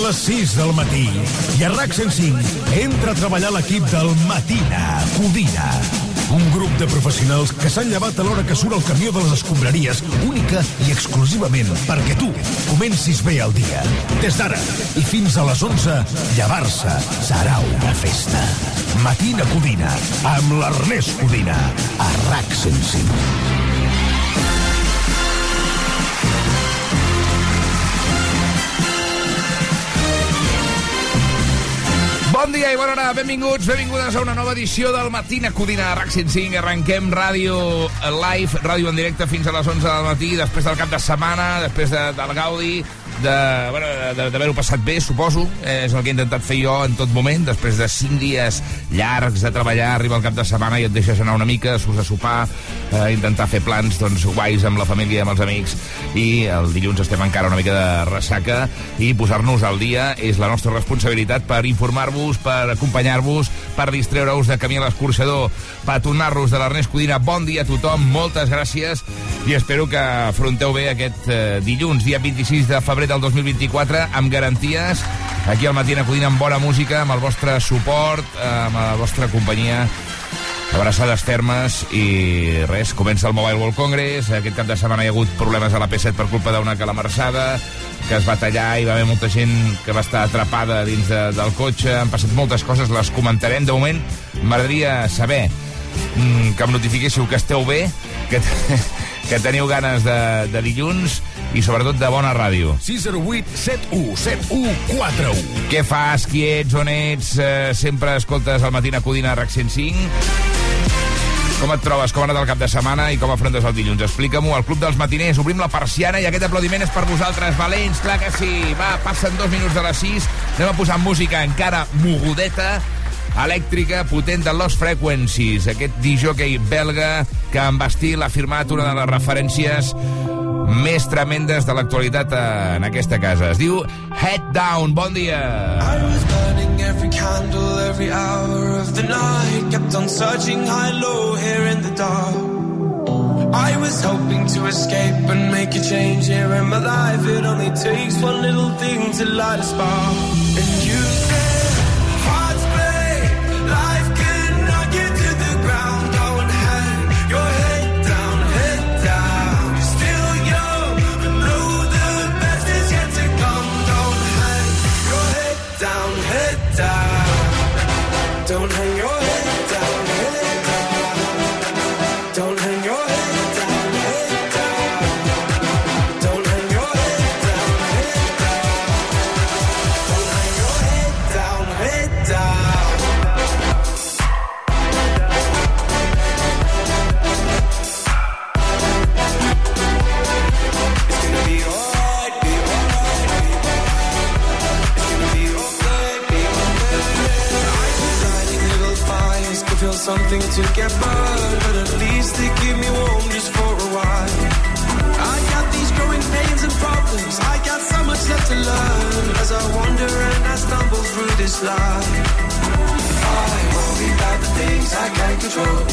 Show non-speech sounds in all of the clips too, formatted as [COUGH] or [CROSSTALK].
les 6 del matí i a RAC 105 entra a treballar l'equip del Matina Codina. Un grup de professionals que s'han llevat a l'hora que surt el camió de les escombraries, única i exclusivament perquè tu comencis bé el dia. Des d'ara i fins a les 11, llevar-se serà una festa. Matina Codina, amb l'Ernest Codina, a RAC 105. Bon dia i bona hora, benvinguts, benvingudes a una nova edició del Matina Codina RAC 105. Arrenquem ràdio live, ràdio en directe fins a les 11 del matí, després del cap de setmana, després de, del Gaudi, de, d'haver-ho passat bé, suposo. Eh, és el que he intentat fer jo en tot moment. Després de cinc dies llargs de treballar, arriba el cap de setmana i et deixes anar una mica, surts a sopar, eh, intentar fer plans doncs, guais amb la família, amb els amics, i el dilluns estem encara una mica de ressaca, i posar-nos al dia és la nostra responsabilitat per informar-vos, per acompanyar-vos, per distreure-us de camí a l'escorxador, per tornar-nos de l'Ernest Codina. Bon dia a tothom, moltes gràcies, i espero que afronteu bé aquest eh, dilluns, dia 26 de febrer del 2024 amb garanties. Aquí al Matina Codina amb bona música, amb el vostre suport, amb la vostra companyia. Abraçades fermes i res, comença el Mobile World Congress. Aquest cap de setmana hi ha hagut problemes a la P7 per culpa d'una calamarsada que es va tallar i va haver molta gent que va estar atrapada dins de, del cotxe. Han passat moltes coses, les comentarem. De moment m'agradaria saber mm, que em notifiquéssiu que esteu bé que, [LAUGHS] que teniu ganes de, de dilluns i sobretot de bona ràdio. 608 71 7141. Què fas, qui ets, on ets? Eh, sempre escoltes el Matina Codina RAC 105? Com et trobes? Com ha anat el cap de setmana i com afrontes el dilluns? Explica-m'ho. Al Club dels Matiners obrim la persiana i aquest aplaudiment és per vosaltres, valents, clar que sí. Va, passen dos minuts de les 6. Anem a posar música encara mogudeta elèctrica potent de Lost Frequencies, aquest disjockey belga que amb estil ha firmat una de les referències més tremendes de l'actualitat en aquesta casa. Es diu Head Down. Bon dia. I was burning every candle every hour of the night Kept on searching high low here in the dark I was hoping to escape and make a change here in my life It only takes one little thing to light a spark something to get burned, but at least they keep me warm just for a while. I got these growing pains and problems. I got so much left to learn as I wander and I stumble through this life. I worry about the things I can't control.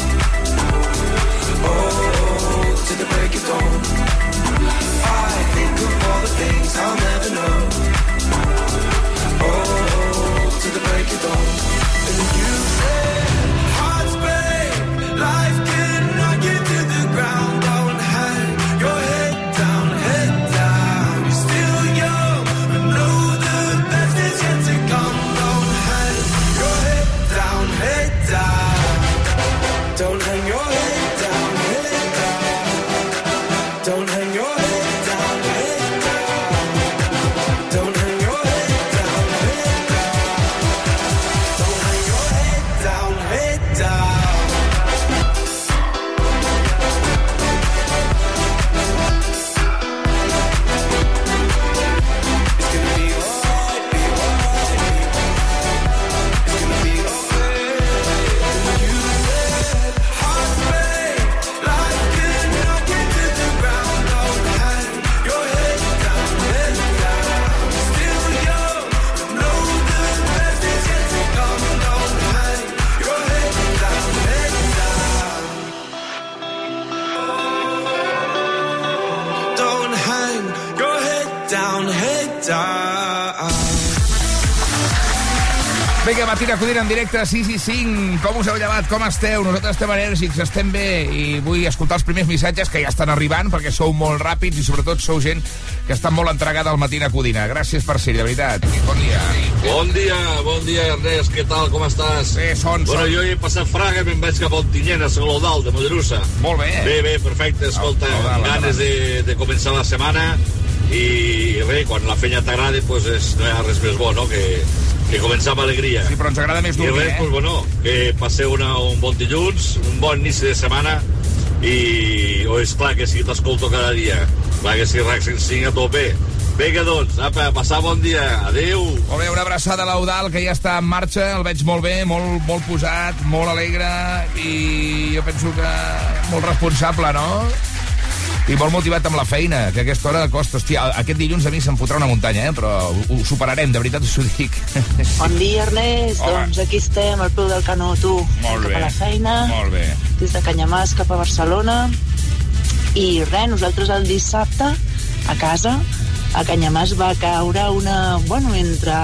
Acudint en directe, 6 i 5. Com us heu llevat? Com esteu? Nosaltres estem enèrgics, estem bé i vull escoltar els primers missatges que ja estan arribant perquè sou molt ràpids i sobretot sou gent que està molt entregada al Matina Codina. Gràcies per ser de veritat. Bon dia. Bon dia, bon dia, Ernest. Què tal, com estàs? Bé, son, Bueno, son. jo he passat Fraga i me'n vaig cap a Ontinyent, a Salodal, de Mollerussa. Molt bé. Bé, bé, perfecte. Escolta, al- amb ganes de, de començar la setmana i res, quan la feina t'agrada, pues és, no hi ha res més bo, no?, que, que començar amb alegria. Sí, però ens agrada més I dormir, res, pues eh? bueno, que passeu una, un bon dilluns, un bon inici de setmana i, oh, és clar que sí, t'escolto cada dia. Clar que sí, RAC 105 a tope. Vinga, doncs, apa, passar bon dia. Adeu. Molt bé, una abraçada a l'Eudal, que ja està en marxa, el veig molt bé, molt, molt posat, molt alegre, i jo penso que molt responsable, no? I molt motivat amb la feina, que a aquesta hora costa... Hòstia, aquest dilluns a mi se'm fotrà una muntanya, eh? però ho, ho superarem, de veritat us ho dic. [LAUGHS] Bon dia, Ernest. Hola. Doncs aquí estem, al peu del canó, tu. Molt cap bé. a la feina, Molt bé. des de Canyamàs cap a Barcelona. I res, nosaltres el dissabte, a casa, a Canyamàs va caure una... Bueno, entre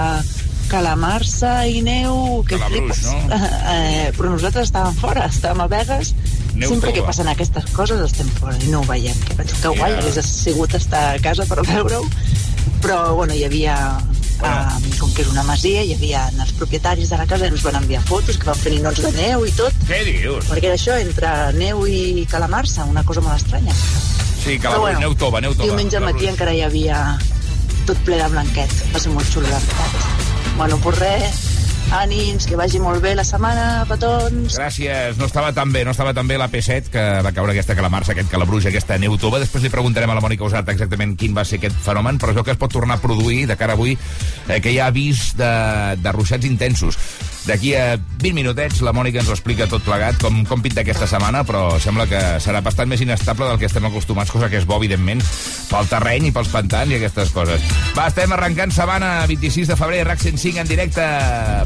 calamarsa i neu... Que flipes. no? [LAUGHS] Eh, però nosaltres estàvem fora, estàvem a Vegas. Neu Sempre que tova. passen aquestes coses estem fora i no ho veiem. Que penso que guai, Ja. hagués sigut estar a casa per veure-ho. Però, bueno, hi havia... Bueno. Uh, com que és una masia, hi havia els propietaris de la casa ens van enviar fotos que van fer ninots de neu i tot, Què dius? perquè era això, entre neu i calamarsa, una cosa molt estranya. Sí, que la bueno, neu tova, neu tova. diumenge al matí Calabruix. encara hi havia tot ple de blanquet. Va ser molt xulo, la veritat. Bueno, pues res, ànims, que vagi molt bé la setmana, petons. Gràcies. No estava tan bé, no estava tan bé la P7, que va caure aquesta calamarsa, aquest calabruix, aquesta neu tova. Després li preguntarem a la Mònica Usart exactament quin va ser aquest fenomen, però veu que es pot tornar a produir de cara avui, eh, que hi ha avís de, de ruixats intensos. D'aquí a 20 minutets la Mònica ens ho explica tot plegat, com, com pinta aquesta setmana, però sembla que serà bastant més inestable del que estem acostumats, cosa que és bo, evidentment, pel terreny i pels pantans i aquestes coses. Va, estem arrencant setmana 26 de febrer, RAC 105 en directe,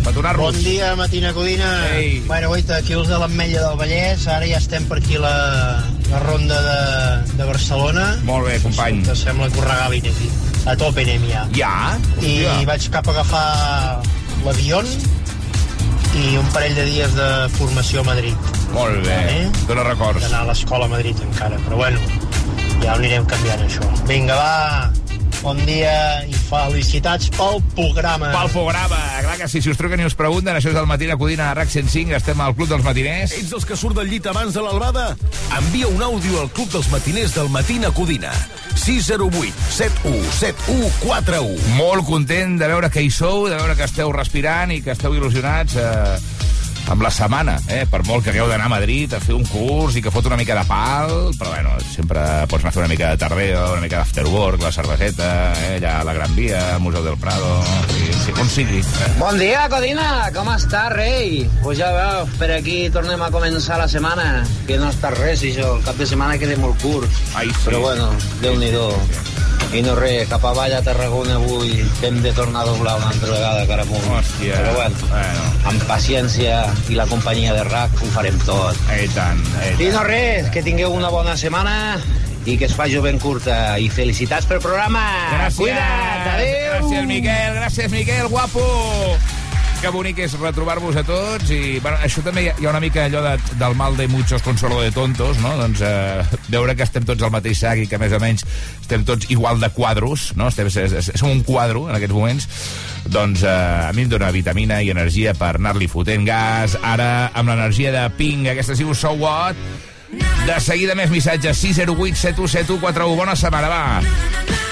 per donar-nos... Bon dia, Matina Codina. Ei. Bueno, guaita, aquí els de l'Ametlla del Vallès, ara ja estem per aquí la, la ronda de, de Barcelona. Molt bé, company. Que sembla que ho regalin aquí. A tope anem ja. Ja? I Hòstia. vaig cap a agafar l'avió i un parell de dies de formació a Madrid. Molt bé. Eh? Dóna records. D'anar a l'escola a Madrid encara, però bueno, ja ho anirem canviant això. Vinga, va, bon dia i felicitats pel programa. Pel programa, clar que sí, si us truquen i us pregunten, això és el matí a Codina a RAC 105, estem al Club dels Matiners. Ets dels que surt del llit abans de l'albada? Envia un àudio al Club dels Matiners del Matina Codina. 608 71 71 41. Molt content de veure que hi sou, de veure que esteu respirant i que esteu il·lusionats eh, amb la setmana, eh? per molt que hagueu d'anar a Madrid a fer un curs i que fot una mica de pal, però bueno, sempre pots anar a fer una mica de tardeo, una mica d'afterwork, la cerveseta, eh? allà a la Gran Via, al Museu del Prado, sí, sí, on sigui. Eh? Bon dia, Codina! Com està, rei? Pues ja veus, per aquí tornem a començar la setmana, que no està res, això, el cap de setmana queda molt curt. Ai, sí. Però bueno, Déu-n'hi-do. I no res, cap avall a Tarragona avui que hem de tornar a doblar una altra vegada cara amunt. Hòstia. Però bueno, Bueno. amb paciència i la companyia de RAC ho farem tot. Eh, tant, I tant. no res, que tingueu una bona setmana i que es faci ben curta. I felicitats pel programa! Gràcies. Cuida't, adéu! Gràcies, Miquel. Gràcies, Miquel, guapo. Que bonic és retrobar-vos a tots i bueno, això també hi ha- una mica allò de, del mal de muchos consuelo de tontos, no? Doncs eh, veure que estem tots al mateix sac i que més o menys estem tots igual de quadros, no? Estem, es- es- som un quadro en aquests moments, doncs eh, a mi em dóna vitamina i energia per anar-li fotent gas. Ara, amb l'energia de Ping, aquesta es diu So What, de seguida més missatges 608 7171 41 Bona setmana, va.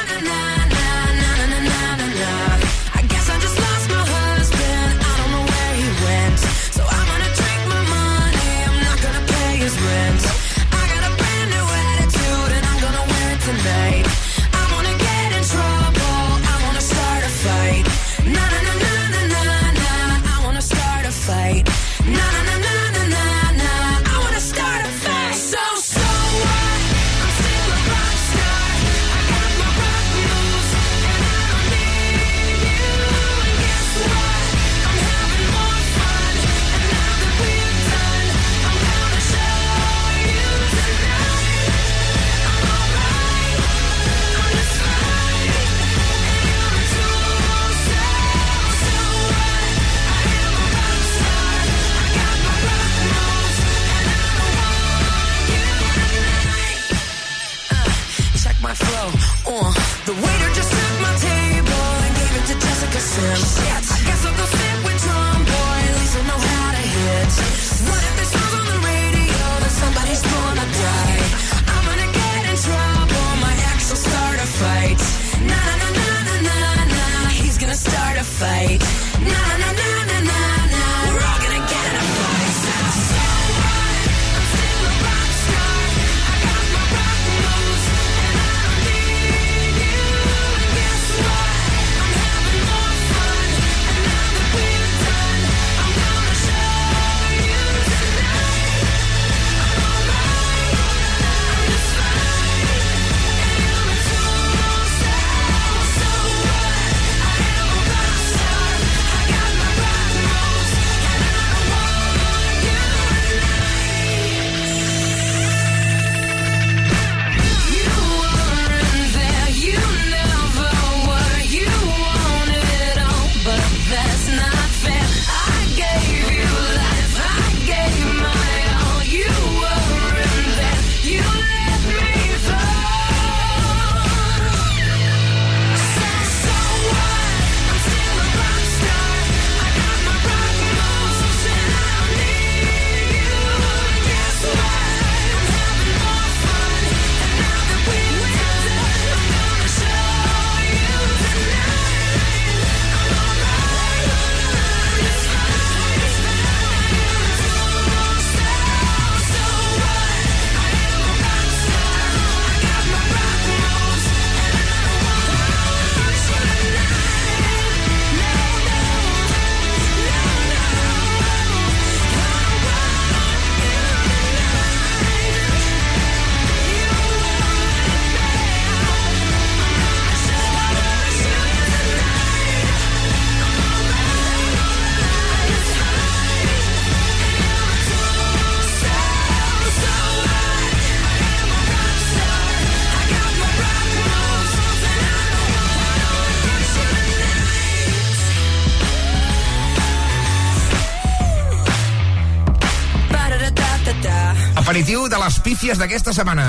Ba-da-da-da-da-da. Aperitiu de les pífies d'aquesta setmana.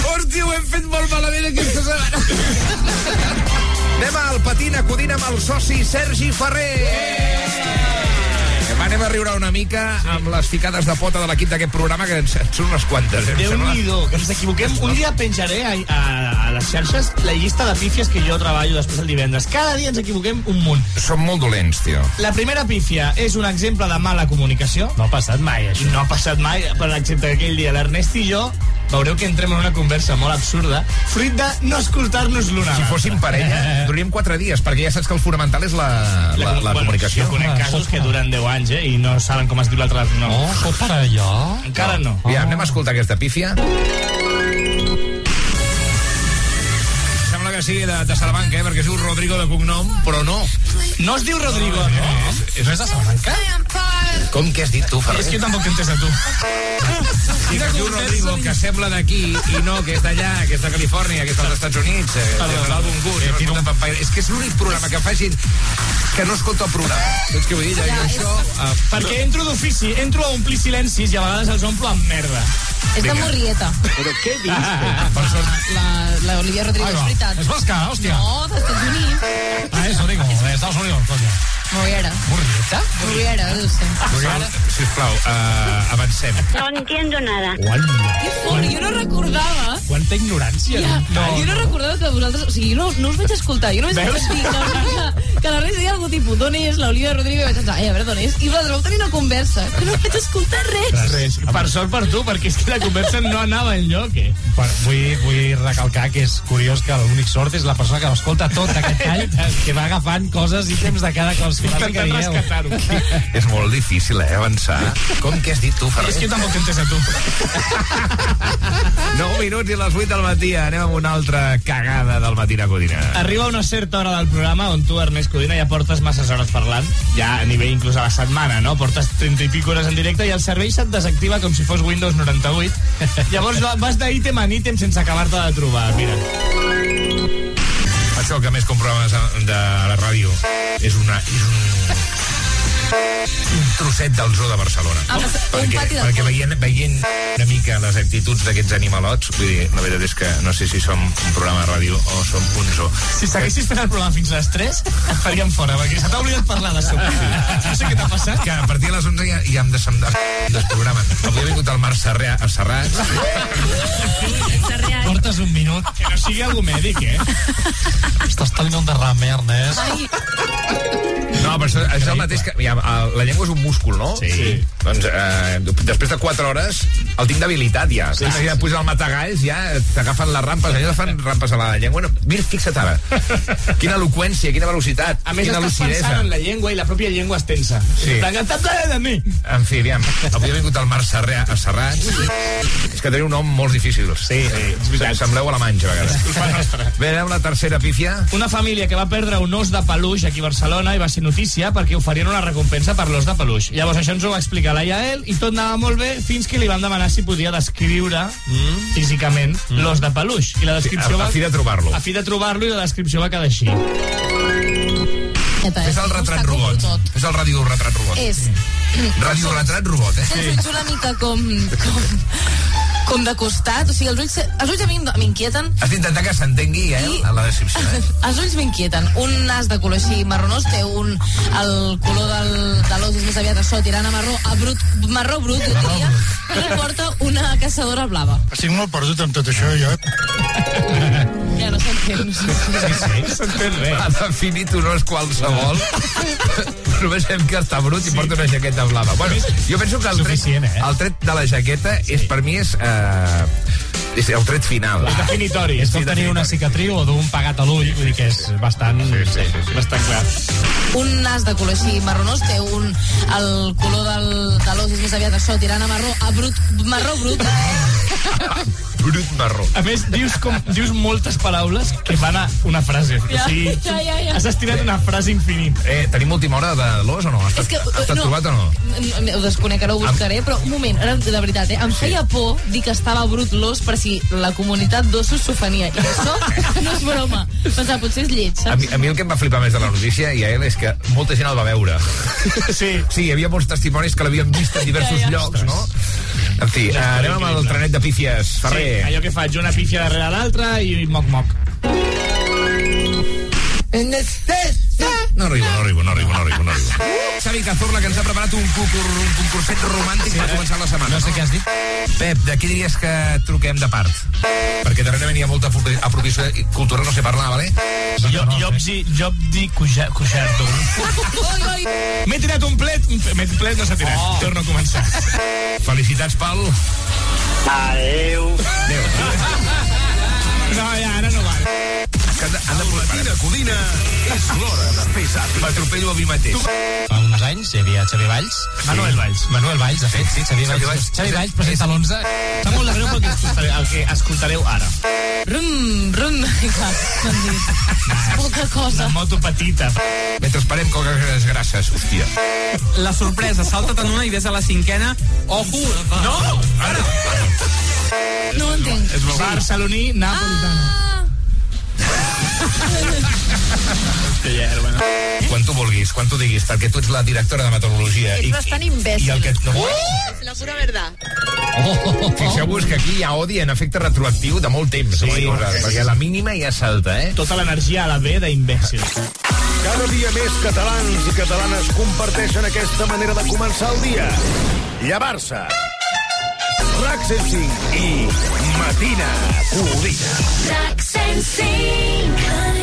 Hòstia, ho hem fet molt malament aquesta setmana. Anem al patina acudint amb el soci Sergi Ferrer. Va, anem a riure una mica amb les ficades de pota de l'equip d'aquest programa, que en són unes quantes, eh, sembla. Déu-n'hi-do, que ens equivoquem. Un dia penjaré a, a, a les xarxes la llista de pífies que jo treballo després el divendres. Cada dia ens equivoquem un munt. Som molt dolents, tio. La primera pífia és un exemple de mala comunicació. No ha passat mai, això. No ha passat mai, per exemple, aquell dia l'Ernest i jo veureu que entrem en una conversa molt absurda, fruit de no escoltar-nos l'una. Si fóssim parella, [LAUGHS] duríem quatre dies, perquè ja saps que el fonamental és la, la, la, comunicació. Jo conec casos que duren 10 anys, eh, i no saben com es diu l'altre nom. Oh, sóc parella. Encara no. Ja, anem a escoltar aquesta pífia. Sembla que sigui de, de Salamanca, eh? perquè es diu Rodrigo de cognom, però no. No es diu Rodrigo, no? És, és de Salamanca? Com que has dit tu, Ferrer? És que jo tampoc t'he entès a tu. Sí, que es diu Rodrigo, que sembla d'aquí, i no, que és d'allà, que és de Califòrnia, que és dels Estats Units, eh, Perdó. de l'àlbum no Pampaire. És que és l'únic programa que faci que no escolta el programa. Saps què vull dir? Ja, això... Uh, Perquè entro d'ofici, entro a omplir silencis i a vegades els omplo amb merda. És de Morrieta. Però què dius? Per sort. La- L'Olivia Rodrigo, és veritat. És vasca, hòstia. No, d'Estats Units. Ah, eso digo, de Estados Unidos, coño. Morrieta. ¿Morrieta? Morrieta, deu ser. Sisplau, uh, avancem. No entiendo nada. Guanya. Que fort, jo no recordava... Quanta ignorància. Ja, no, jo no recordava que vosaltres... O sigui, no, no us vaig escoltar. Jo només vaig Veus? sentir que, que la Reis deia algú tipus, d'on és l'Olivia Rodrigo? I vaig pensar, ai, a veure, d'on és? I vosaltres vau tenir una conversa, que no vaig escoltar res. Res. Per sort per tu, perquè és que la conversa no anava enlloc, eh? Bueno, vull, vull recalcar que és curiós que l'únic sort és la persona que escolta tot aquest tall, [LAUGHS] que va agafant coses i temps de cada cosa. Que Intentant rescatar-ho. [LAUGHS] És molt difícil, eh, avançar. Com que has dit tu, Ferrer? És que jo tampoc t'he entès a tu. [LAUGHS] 9 minuts i les 8 del matí. Anem amb una altra cagada del matí a Codina. Arriba una certa hora del programa on tu, Ernest Codina, ja portes masses hores parlant, ja a nivell inclús a la setmana, no? Portes 30 i pico hores en directe i el servei se't desactiva com si fos Windows 98. [LAUGHS] Llavors va- vas d'ítem en ítem sense acabar-te de trobar, mira. Això que més com programes de la ràdio. És una... És un... un trosset del zoo de Barcelona. Ah, un perquè, de perquè veient, veient una mica les actituds d'aquests animalots, vull dir, la veritat és que no sé si som un programa de ràdio o som un zoo. Si segueixis fent el programa fins a les 3, et faríem fora, perquè se t'ha oblidat parlar de sobte. No sé què t'ha passat. Que a partir de les 11 ja, ja hem de se'n del programa. Avui ha vingut el Marc Serrà, a Serrat. Portes un minut. Que no sigui algú mèdic, eh? Estàs tenint un derrame, Ernest. Ai, No, però això és el mateix que... Ja, el- la llengua és un múscul, no? Sí. Doncs eh, després de 4 hores el tinc debilitat ja. Sí, ja puja el matagalls, ja t'agafen les rampes, allà fan rampes a la llengua. No, mira, fixa't ara. Quina eloqüència, quina velocitat, A més, quina estàs lucidesa. pensant en la llengua i la pròpia llengua es tensa. Sí. T'ha encantat de mi. En fi, aviam, avui ha vingut el Marc Serrà a Serrat. És que teniu nom molt difícils. Sí, sí. Sembleu a la manxa, a vegades. Bé, anem a la tercera pífia. Una família que va perdre un os de peluix aquí a Barcelona i va ser notícia perquè oferien una recompensa per l'os de peluix. Llavors això ens ho va explicar la Yael i tot anava molt bé fins que li van demanar si podia descriure mm. físicament mm. l'os de peluix. I la descripció A- a va... fi de trobar-lo. A fi de trobar-lo i la descripció va quedar així. Fes el retrat robot. Fes el ràdio retrat robot. És... [CLEARS THROAT] Ràdio retrat robot, eh? Ulls una mica com... com com de costat, o sigui, els ulls, els ulls a mi m'inquieten Has d'intentar que s'entengui, eh, a la descripció. Eh? [LAUGHS] els ulls m'inquieten. Un nas de color així marronós té un... El color del, de l'os és més aviat això, tirant a marró, a brut, marró brut, jo diria, i porta una caçadora blava. Estic molt perdut amb tot això, jo. [LAUGHS] Ja no s'entén. Sí, sí, s'entén bé. Ha definit un os qualsevol. [LAUGHS] Només hem que està brut i porta una jaqueta blava. Bueno, jo penso que el tret, eh? el tret de la jaqueta és, per mi és, eh, és el tret final. És definitori. És com tenir una cicatriu o d'un pagat a l'ull, vull dir que és bastant... Sí, sí, sí, sí. Bastant clar. Un nas de color així marronós té un... El color del, de l'os és més aviat això, tirant a marró, a brut, marró brut. [LAUGHS] Brut marró. A més, dius, com, dius moltes paraules que van a una frase. Ja, o sigui, ja, ja, ja. has estirat una frase infinit. Eh, tenim última hora de l'os o no? Ha estat, És que, ha estat no. trobat o no? Ho desconec, ara ho buscaré, però un moment, ara, de veritat, eh? Em feia por dir que estava brut l'os per si la comunitat d'ossos s'ofenia. I això [LAUGHS] no és broma. Pensava, potser és lleig, A saps? mi, a mi el que em va flipar més de la notícia, i a ell, és que molta gent el va veure. Sí. [LAUGHS] Sí, hi havia molts testimonis que l'havien vist en diversos Ja, ja. llocs, no? En fi, anem amb el trenet de pífies. Sí, Ferrer. Allò que faig, una pífia darrere l'altra i moc-moc. No arribo, no arribo, no arribo, no arribo, no arribo. Xavi Cazorla, que ens ha preparat un, concur, un concurset romàntic per començar la setmana. No sé què has dit. Pep, de qui diries que truquem de part? Perquè darrerament hi ha molta apropiació cultural, no sé parlar, vale? Jo, jo, jo, jo dic oi. M'he tirat un plet, m'he plet no s'ha tirat. Oh. Torno a començar. Felicitats, Pal. Adeu. No, ja, ara no val. Que han de, han de Matina Codina és l'hora de fer zàping. M'atropello a mi mateix. Fa uns anys hi havia Xavier Valls. Manuel Valls. Manuel Valls, de fet, sí, Xavier Xavier Valls. Valls. Xavier Valls presenta l'11. Està molt de greu pel que escoltareu, el que escoltareu ara. Rum, rum. [LAUGHS] M'han dit. Poca cosa. Una moto petita. Mentre esperem coques grasses, hòstia. La sorpresa, salta't en una i ves a la cinquena. Ojo! No! Ara, No ho entenc. És barceloní napolitano. Ah! Que ja, bueno. quan tu vulguis, quan tu diguis, perquè tu ets la directora de meteorologia. És bastant imbècil. I el que... No, És la pura verdad. Fixeu-vos que aquí hi ha odi en efecte retroactiu de molt temps, sí, perquè la mínima ja salta, eh? Tota l'energia a la B d'imbècil. Cada dia més catalans i catalanes comparteixen aquesta manera de començar el dia. Llevar-se. RAC 105 i Matina Codina. RAC 105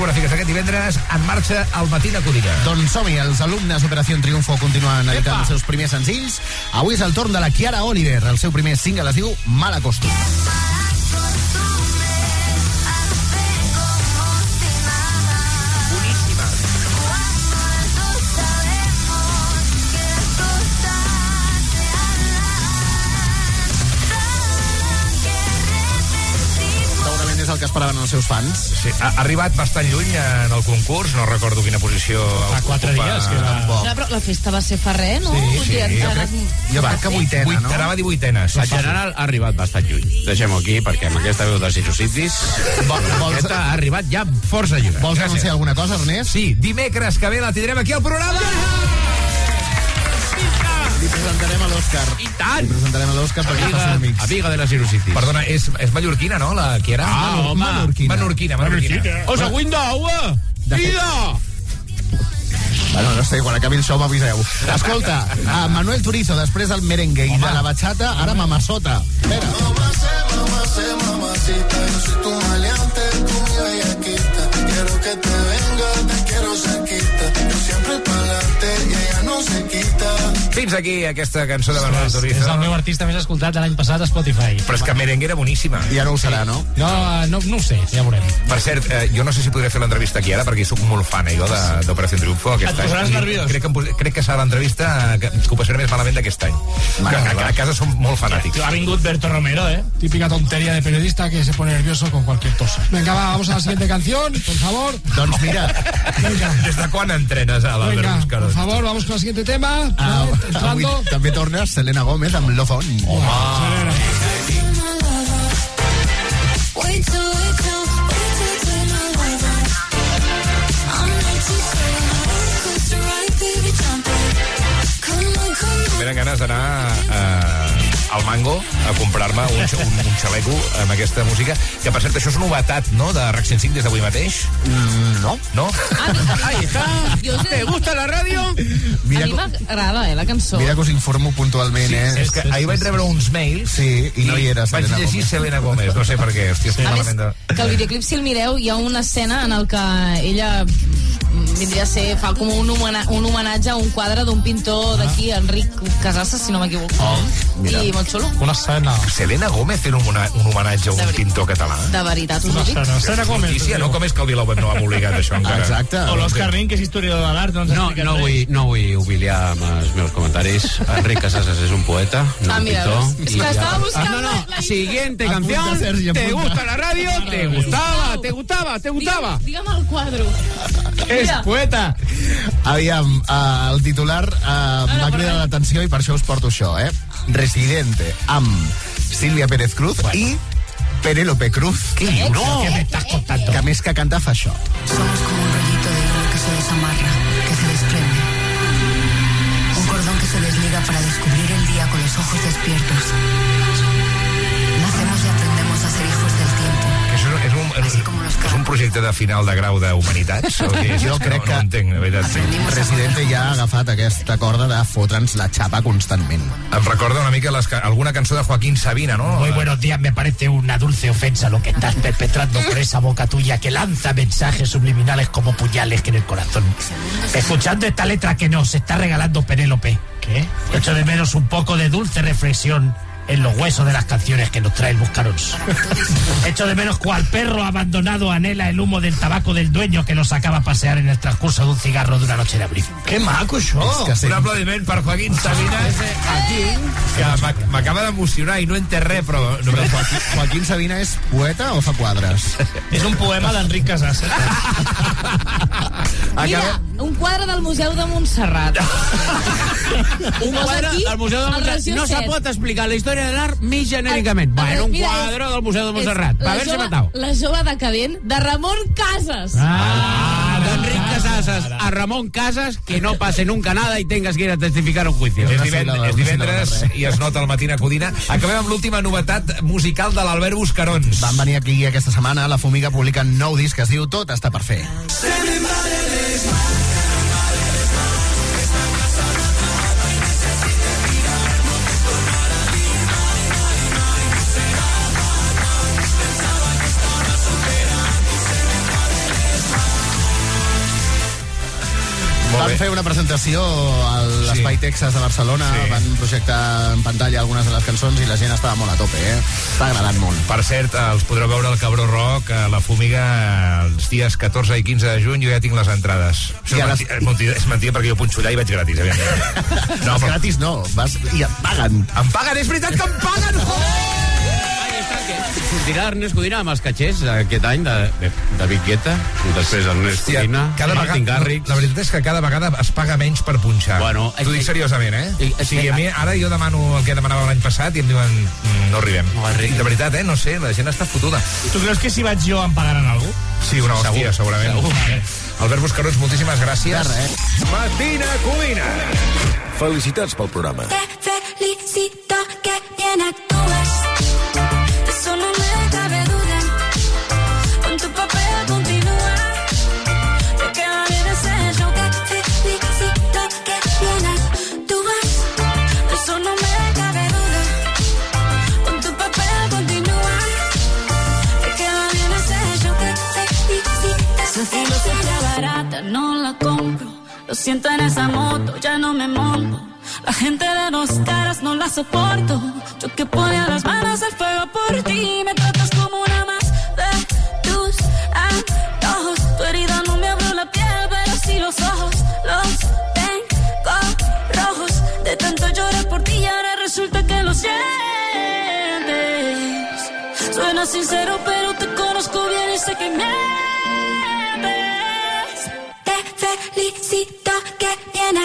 discogràfiques aquest divendres en marxa al Matina Codina. Doncs som-hi, els alumnes d'Operació Triunfo continuen editant els seus primers senzills. Avui és el torn de la Chiara Oliver. El seu primer single es diu Mala Costum. Esperaven els seus fans. Sí, ha ha arribat bastant lluny en el concurs, no recordo quina posició... Fa quatre ocupa. dies, que era-. No, però la festa va ser fa res, no? Sí, sí, dir, jo crec- Jo crec que vuitena, Vuit, no? anava a dir vuitenes. En general ha arribat bastant lluny. Deixem-ho aquí, perquè amb aquesta veu de Sirocitis... vols- Aquesta ha arribat ja força lluny. Vols anunciar alguna cosa, Ernest? Sí, dimecres que ve la tindrem aquí al programa. Li presentarem a l'Òscar. I tant! Li presentarem a l'Òscar perquè Amiga, facin amics. amiga de la Sirocitis. Perdona, és, és mallorquina, no, la que era? Ah, home. Menorquina. Menorquina, menorquina. Osa, Window! De fet- Vida! Bueno, no sé, quan acabi el show m'aviseu. Escolta, a Manuel Turizo, després del merengue i de la bachata, ara Mamasota. Espera. Fins aquí aquesta cançó de Manuel És, és Turizo. el meu artista més escoltat de l'any passat a Spotify. Però és que merengue era boníssima. Ja no ho serà, no? No, no, no ho sé, ja veurem. Per cert, eh, jo no sé si podré fer l'entrevista aquí ara, perquè sóc molt fan, eh, jo, de- d'Operació Triunfo aquest Et any. posaràs I nerviós. Crec que, em crec que serà l'entrevista que, que ho passaré més malament d'aquest any. Que, a, a casa som molt fanàtics. Ha vingut Berto Romero, ¿eh? Típica tontería de periodista que se pone nervioso con cualquier cosa. Venga, va, vamos a la siguiente canción, por favor. Doncs mira, Venga, Des de quan entrenes a l'Albert venga, Buscaró? por favor, vamos con el siguiente tema. ah, avui també torna Selena Gómez amb Love On. On, come on. Tenen ganes d'anar eh, al Mango a comprar-me un, un, un xaleco amb aquesta música, que per cert això és novetat, no?, de RAC 105 des d'avui mateix. Mm, no. No? Ahí està. Jo sé, ¿Te gusta la radio? a Mira, mi m'agrada, eh, la cançó. mira que us informo puntualment, Sí, eh? és que ahir vaig rebre uns mails Sí, i no hi era vaig Selena llegir Gómez. Selena Gómez, no sé per què, hòstia, estic A més, malament de... que el videoclip, si el mireu, hi ha una escena en el que ella vindria a ser, fa com un, homena, un homenatge a un quadre d'un pintor d'aquí, Enric Casasses, si no m'equivoco. mira. I molt xulo. Una escena. Selena Gómez fent un, un homenatge a un pintor català. De veritat, us Una ho dic. escena. Selena Gómez. Notícia, no? Com és que el Vilaweb no ha publicat això encara? Exacte. O l'Òscar Nin, que és historiador de l'art, no ens No, no vull, no vull humiliar amb els meus comentaris. Enric Casasas és un poeta, no Ah, un pintor. veus? És que ja- estava buscant Ah, no, no, la- siguiente Apunta, canción. Sergi, ¿Te gusta la radio? ¿Te gustaba? ¿Te gustaba? ¿Te gustaba? Digue'm, digue'm el quadro. És poeta. Aviam, uh, el titular uh, m'ha cridat l'atenció i per això us porto això, eh? Residente, amb Sílvia Pérez Cruz i Penélope Cruz. Què dius? No! Me contando? Que a més que canta fa això. Somos como un rollito de hilo que se desamarra, que se desprende. Un cordón que se desliga para descubrir el día con los ojos despiertos. És un, és, Así como los és un projecte de final de grau d'humanitats? O què és? Jo crec no, que- No entenc, de veritat. A Residente ja ha agafat aquesta corda de fotre'ns la xapa constantment. Em recorda una mica les, alguna cançó de Joaquín Sabina, no? Muy buenos días, me parece una dulce ofensa lo que estás perpetrando por esa boca tuya que lanza mensajes subliminales como puñales que en el corazón. Escuchando esta letra que nos está regalando Penélope, ¿qué? Echo de menos un poco de dulce reflexión en los huesos de las canciones que nos trae el Buscarón. [LAUGHS] Echo de menos cual perro abandonado anhela el humo del tabaco del dueño que lo sacaba a pasear en el transcurso de un cigarro de una noche de abril. Que maco, això. És que. Un aplaudiment per Joaquín Sabina, aquí, que m'ac- m'acaba d'emocionar i no entès res, però... No, Però Joaquín, Joaquín Sabina és poeta o fa quadres? És un poema d'Enric Casas. Mira, un quadre del Museu de Montserrat. [LAUGHS] Un quadre del Museu de Montserrat. No se pot explicar la història de l'art més genèricament. El- Bueno, un mira, quadre és- del Museu de Montserrat. Va la haver-se jove- matado. La jove decadent de Ramon Casas. Ah, d'Enric Casasas a Ramon Casas, que no pase nunca nada y tengas que ir a testificar a un juicio. És, divendres síl·laba, i es nota el matina Codina. Acabem amb l'última novetat musical de l'Albert Buscarons. Van venir aquí aquesta setmana, la Fumiga publica nou disc que es diu Tot està per fer. Feia una presentació a l'Espai Texas de Barcelona, Sí. van projectar en pantalla algunes de les cançons i la gent estava molt a tope, eh? Està agradant molt. Per cert, els podreu veure al Cabró Rock, a la Fúmiga, els dies 14 i 15 de juny, jo ja tinc les entrades. Això és, les- mentida, és, mentida, és mentida perquè jo punxo allà i vaig gratis, aviam. [LAUGHS] No, però... gratis no, vas i et paguen. Em paguen, és veritat que em paguen! Sortirà Ernest Codina amb els catxers aquest any de, de, de Big Guetta, i després Ernest Hòstia, Codina, cada Martin vegada, Garrix... la veritat és que cada vegada es paga menys per punxar. Bueno, T'ho dic eh, seriosament, eh? eh, O sigui, eh, a mi ara jo demano el que demanava l'any passat i em diuen "Mm, no arribem. No arribem. de veritat, eh? No sé, la gent està fotuda. Tu creus que si vaig jo em pagaran algú? Sí, una hòstia, Segur, segurament. segur. Albert Buscarons, moltíssimes gràcies. De res. Matina Codina. Felicitats pel programa. Te felicito que bien actúas. No la compro. Lo siento en esa moto, ya no me monto. La gente de dos caras no la soporto. Yo que ponía las manos al fuego por ti. Me tratas como una más de tus antojos. Tu herida no me abrió la piel, pero sí los ojos. Los tengo rojos. De tanto llorar por ti y ahora resulta que lo sientes. Suena sincero, pero te conozco bien y sé que mientes. Felicito que bien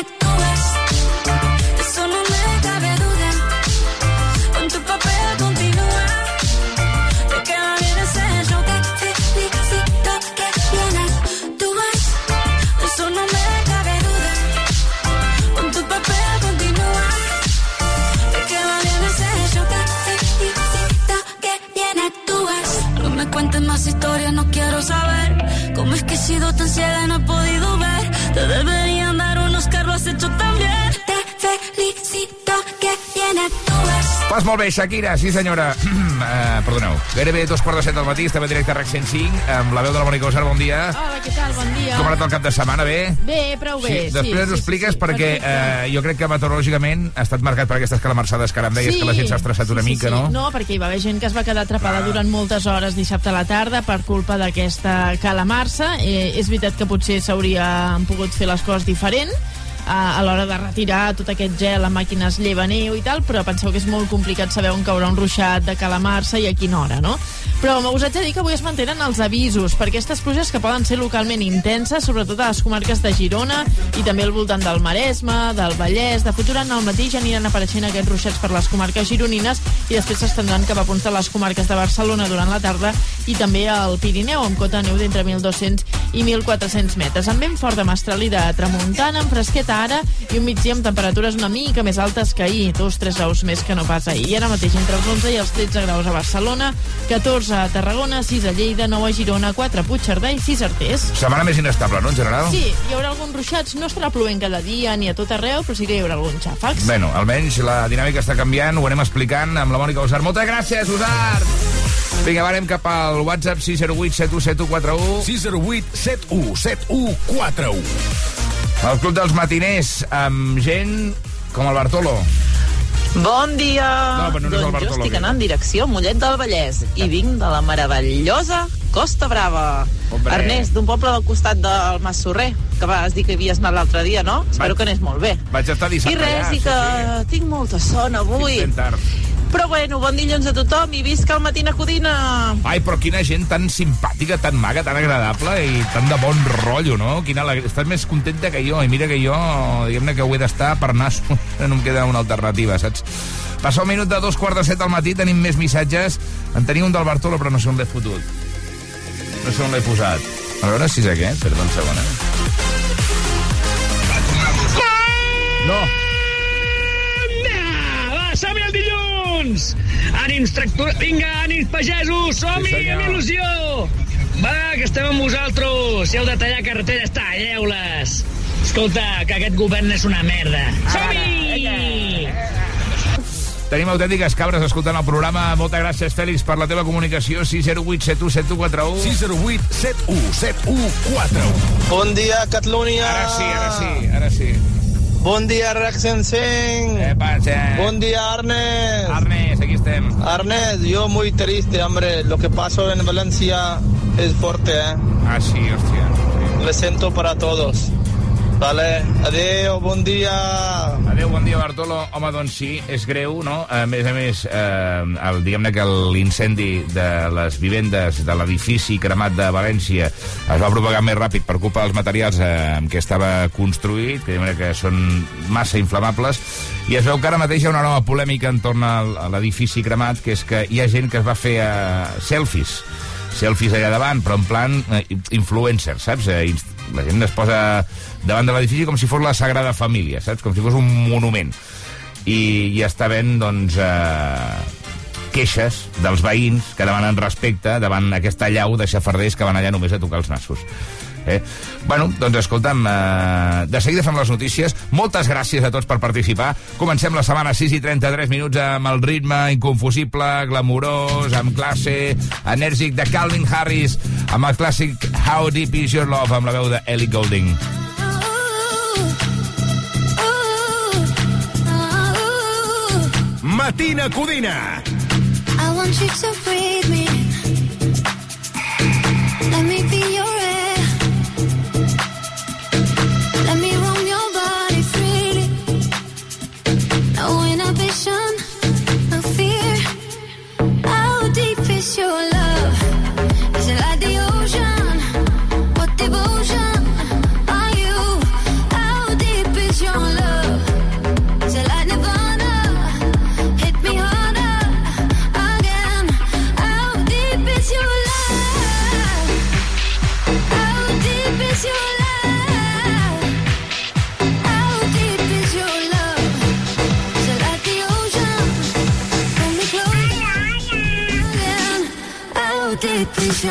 Pas molt bé, Shakira, sí senyora. uh, [CLEARS THROAT] perdoneu. Gairebé dos quarts de set del matí, estem en directe a RAC 105, amb la veu de la Mònica Osar, bon dia. Hola, què tal? Bon dia. Com ha anat el cap de setmana, bé? Bé, prou bé. Sí, després sí, ens ho expliques sí, sí, perquè eh, jo crec que meteorològicament ha estat marcat per aquestes calamarsades que ara em deies que la gent s'ha estressat una sí, mica, sí. no? No, perquè hi va haver gent que es va quedar atrapada durant moltes hores dissabte a la tarda per culpa d'aquesta calamarsa. Eh, és veritat que potser s'haurien pogut fer les coses diferent eh, a l'hora de retirar tot aquest gel a màquines lleva neu i tal, però penseu que és molt complicat saber on caurà un ruixat de calamarsa i a quina hora, no? Però us haig de dir que avui es mantenen els avisos per aquestes pluges que poden ser localment intenses, sobretot a les comarques de Girona i també al voltant del Maresme, del Vallès. De fet, durant el matí ja aniran apareixent aquests ruixats per les comarques gironines i després s'estendran cap a punts de les comarques de Barcelona durant la tarda i també al Pirineu, amb cota neu d'entre 1.200 i 1.400 metres. Amb vent fort de mestral i de tramuntana, amb fresqueta ara i un migdia amb temperatures una mica més altes que ahir, 2-3 graus més que no pas ahir. I ara mateix entre els 11 i els 13 graus a Barcelona, 14 a Tarragona, 6 a Lleida, 9 a Girona, 4 a Puigcerdà i 6 a Artés. Setmana més inestable, no, en general? Sí, hi haurà alguns ruixats, no estarà plovent cada dia ni a tot arreu, però sí que hi haurà alguns xàfecs. Bueno, almenys la dinàmica està canviant, ho anem explicant amb la Mònica Usar. Moltes gràcies, Usar! Vinga, va, anem cap al WhatsApp 608 717141. 608 71 7141. El Club dels Matiners, amb gent com el Bartolo. Bon dia! No, però no doncs jo estic anant en direcció a Mollet del Vallès i vinc de la meravellosa Costa Brava. Hombre. Ernest, d'un poble del costat del Mas Sorrer, que vas dir que havies anat l'altre dia, no? Espero que anés molt bé. Vaig estar I dissabte res, allà, i que tinc molta son avui. Però bueno, bon dilluns a tothom i visca el Matina Codina! Ai, però quina gent tan simpàtica, tan maga, tan agradable i tan de bon rotllo, no? Quina alegria. Estàs més contenta que jo, i mira que jo, diguem-ne que ho he d'estar per nas, [LAUGHS] no em queda una alternativa, saps? Passa un minut de dos quarts de set al matí, tenim més missatges. En tenia un del Bartolo, però no sé on l'he fotut. No sé on l'he posat. A veure si és aquest, perdó un segon, eh? No! Som-hi el dilluns! Ànims, tractor... Vinga, ànims, pagesos! Som-hi, Sí, amb il·lusió! Va, que estem amb vosaltres! Si heu de tallar carreteres, talleu-les! Escolta, que aquest govern és una merda! Som-hi! Tenim autèntiques cabres escoltant el programa. Moltes gràcies, Fèlix, per la teva comunicació. 608 71 7141. 608 71 7141. Bon dia, Catalunya. Ara sí, ara sí, ara sí. Bon dia, Rex Sensing. Eh, pasa? Bon dia, Arnes. Arnes, aquí estem. Arnes, yo muy triste, hombre. Lo que pasó en Valencia es fuerte, ¿eh? Ah, sí, hòstia. Le siento para todos. Vale, adeu, bon dia. Adéu, bon dia, Bartolo. Home, doncs sí, és greu, no? A més a més, eh, diguem-ne que l'incendi de les vivendes de l'edifici cremat de València es va propagar més ràpid per culpa dels materials eh, amb què estava construït, que, que són massa inflamables, i es veu que ara mateix hi ha una nova polèmica entorn a l'edifici cremat, que és que hi ha gent que es va fer eh, selfies selfies allà davant, però en plan eh, influencer, saps? Eh, la gent es posa davant de l'edifici com si fos la Sagrada Família, saps? Com si fos un monument. I, i està havent, doncs, eh, queixes dels veïns que demanen respecte davant aquesta llau de xafarders que van allà només a tocar els nassos. Eh? Bueno, doncs escolta'm, eh, de seguida fem les notícies. Moltes gràcies a tots per participar. Comencem la setmana 6 i 33 minuts amb el ritme inconfusible, glamurós, amb classe, enèrgic de Calvin Harris, amb el clàssic How Deep Is Your Love, amb la veu de Ellie Goulding. Matina Codina. I want you to breathe me. Let me How deep is?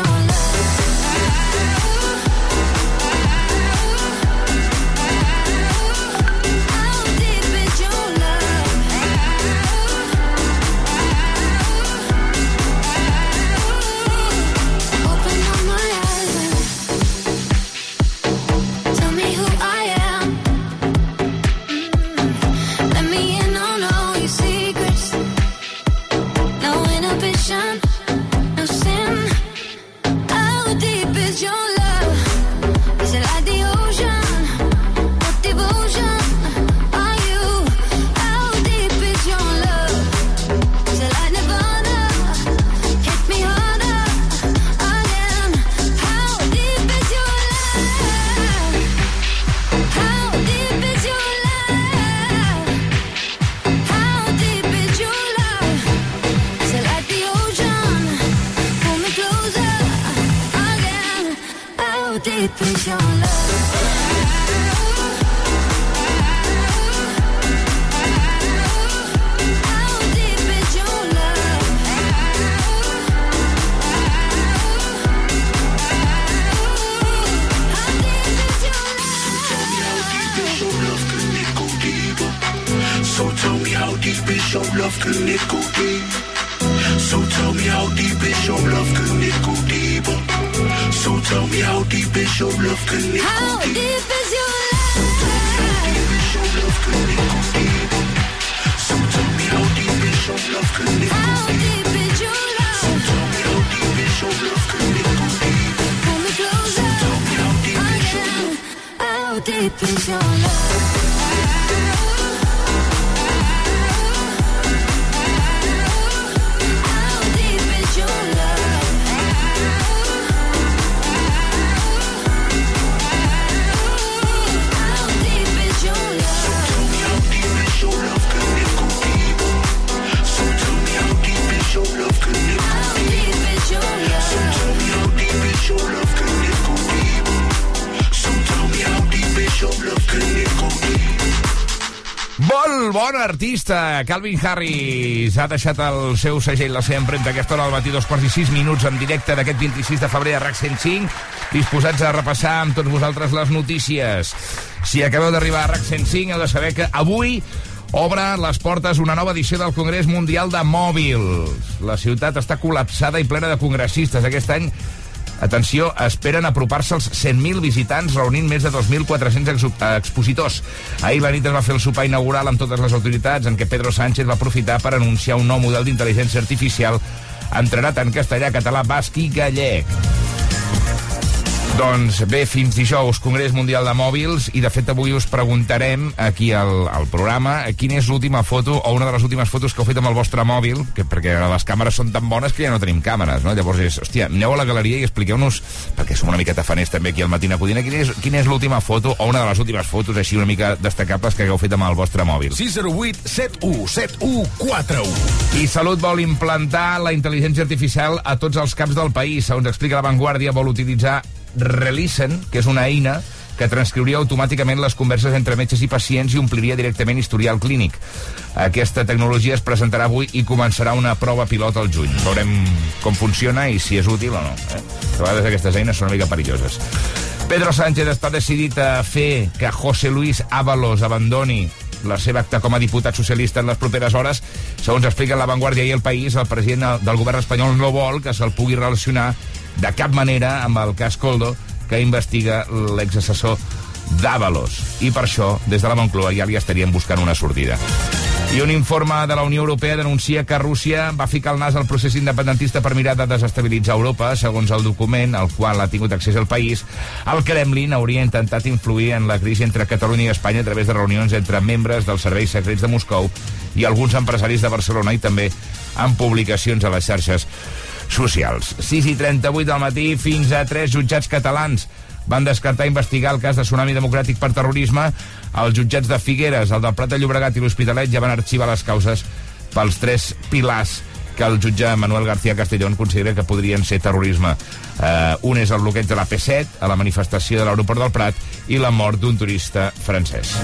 Deep is your love? Molt bon artista! Calvin Harris ha deixat el seu segell, la seva empremta, aquesta hora al matí, dos quarts i sis minuts en directe d'aquest 26 de febrer a RAC 105, disposats a repassar amb tots vosaltres les notícies. Si acabeu d'arribar a RAC 105, heu de saber que avui Obre les portes una nova edició del Congrés Mundial de Mòbils. La ciutat està col·lapsada i plena de congressistes. Aquest any Atenció, esperen apropar-se als 100.000 visitants reunint més de 2.400 ex expositors. Ahir la nit es va fer el sopar inaugural amb totes les autoritats en què Pedro Sánchez va aprofitar per anunciar un nou model d'intel·ligència artificial entrenat en castellà, català, basc i gallec. Doncs bé, fins dijous, Congrés Mundial de Mòbils, i de fet avui us preguntarem aquí al, al programa quina és l'última foto o una de les últimes fotos que heu fet amb el vostre mòbil, que, perquè les càmeres són tan bones que ja no tenim càmeres, no? Llavors és, hòstia, aneu a la galeria i expliqueu-nos, perquè som una miqueta faners també aquí al Matina Codina, quina és, quina és l'última foto o una de les últimes fotos així una mica destacables que hagueu fet amb el vostre mòbil. 608 71 71 41. I Salut vol implantar la intel·ligència artificial a tots els caps del país. Segons explica La Vanguardia, vol utilitzar Relisten, que és una eina que transcriuria automàticament les converses entre metges i pacients i ompliria directament historial clínic. Aquesta tecnologia es presentarà avui i començarà una prova pilot al juny. Veurem com funciona i si és útil o no. Eh? A vegades aquestes eines són una mica perilloses. Pedro Sánchez està decidit a fer que José Luis Ábalos abandoni la seva acta com a diputat socialista en les properes hores. Segons explica La Vanguardia i El País, el president del govern espanyol no vol que se'l pugui relacionar de cap manera amb el cas Coldo que investiga l'exassessor d'Avalos. I per això, des de la Moncloa ja li estaríem buscant una sortida. I un informe de la Unió Europea denuncia que Rússia va ficar el nas al procés independentista per mirar de desestabilitzar Europa. Segons el document, al qual ha tingut accés el país, el Kremlin hauria intentat influir en la crisi entre Catalunya i Espanya a través de reunions entre membres dels serveis secrets de Moscou i alguns empresaris de Barcelona i també en publicacions a les xarxes socials. 6 i 38 del matí, fins a 3 jutjats catalans van descartar investigar el cas de Tsunami Democràtic per terrorisme. Els jutjats de Figueres, el del Prat de Llobregat i l'Hospitalet ja van arxivar les causes pels tres pilars que el jutge Manuel García Castellón considera que podrien ser terrorisme. Uh, un és el bloqueig de la P7 a la manifestació de l'aeroport del Prat i la mort d'un turista francès.